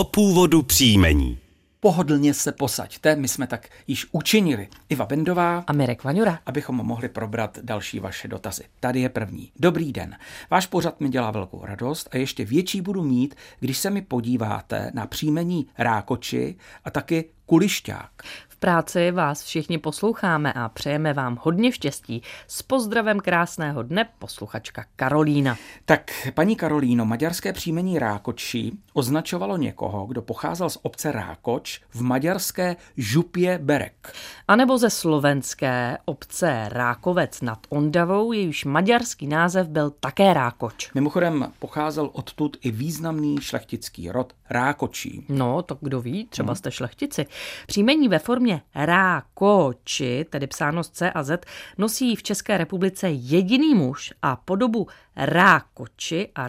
o původu příjmení. Pohodlně se posaďte, my jsme tak již učinili. Iva Bendová a Mirek Vaňura. Abychom mohli probrat další vaše dotazy. Tady je první. Dobrý den. Váš pořad mi dělá velkou radost a ještě větší budu mít, když se mi podíváte na příjmení Rákoči a taky Kulišťák práci vás všichni posloucháme a přejeme vám hodně štěstí. S pozdravem krásného dne posluchačka Karolína. Tak, paní Karolíno, maďarské příjmení Rákočí označovalo někoho, kdo pocházel z obce Rákoč v maďarské Župě Berek. A nebo ze slovenské obce Rákovec nad Ondavou, jejíž maďarský název byl také Rákoč. Mimochodem pocházel odtud i významný šlechtický rod Rákočí. No, to kdo ví, třeba hmm. jste šlechtici. Příjmení ve formě Rákoči, tedy psáno z C a Z, nosí v České republice jediný muž a podobu Rákoči a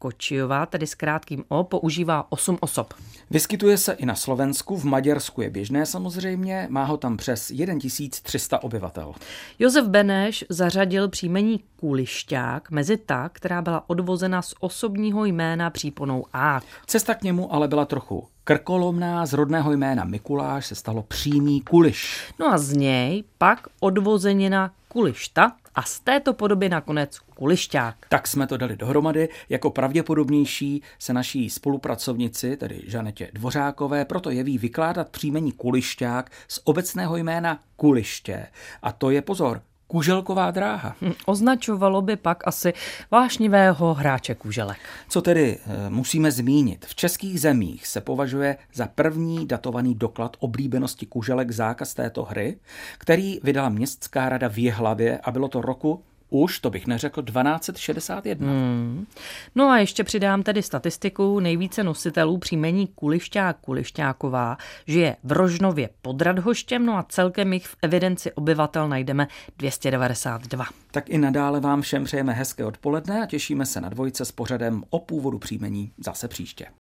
Rákočiová, tedy s krátkým O, používá 8 osob. Vyskytuje se i na Slovensku, v Maďarsku je běžné samozřejmě, má ho tam přes 1300 obyvatel. Josef Beneš zařadil příjmení Kulišťák mezi ta, která byla odvozena z osobního jména příponou A. Cesta k němu ale byla trochu krkolomná, z rodného jména Mikuláš se stalo přímý Kuliš. No a z něj pak odvozenina Kulišta a z této podoby nakonec Kulišťák. Tak jsme to dali dohromady. Jako pravděpodobnější se naší spolupracovnici, tedy Žanetě Dvořákové, proto jeví vykládat příjmení Kulišťák z obecného jména Kuliště. A to je pozor, kuželková dráha. Hm, označovalo by pak asi vášnivého hráče kuželek. Co tedy e, musíme zmínit? V českých zemích se považuje za první datovaný doklad oblíbenosti kuželek zákaz této hry, který vydala městská rada v Jihlavě a bylo to roku už, to bych neřekl, 1261. Hmm. No a ještě přidám tedy statistiku nejvíce nositelů příjmení Kulišťák Kulišťáková, žije v Rožnově pod Radhoštěm, no a celkem jich v evidenci obyvatel najdeme 292. Tak i nadále vám všem přejeme hezké odpoledne a těšíme se na dvojce s pořadem o původu příjmení zase příště.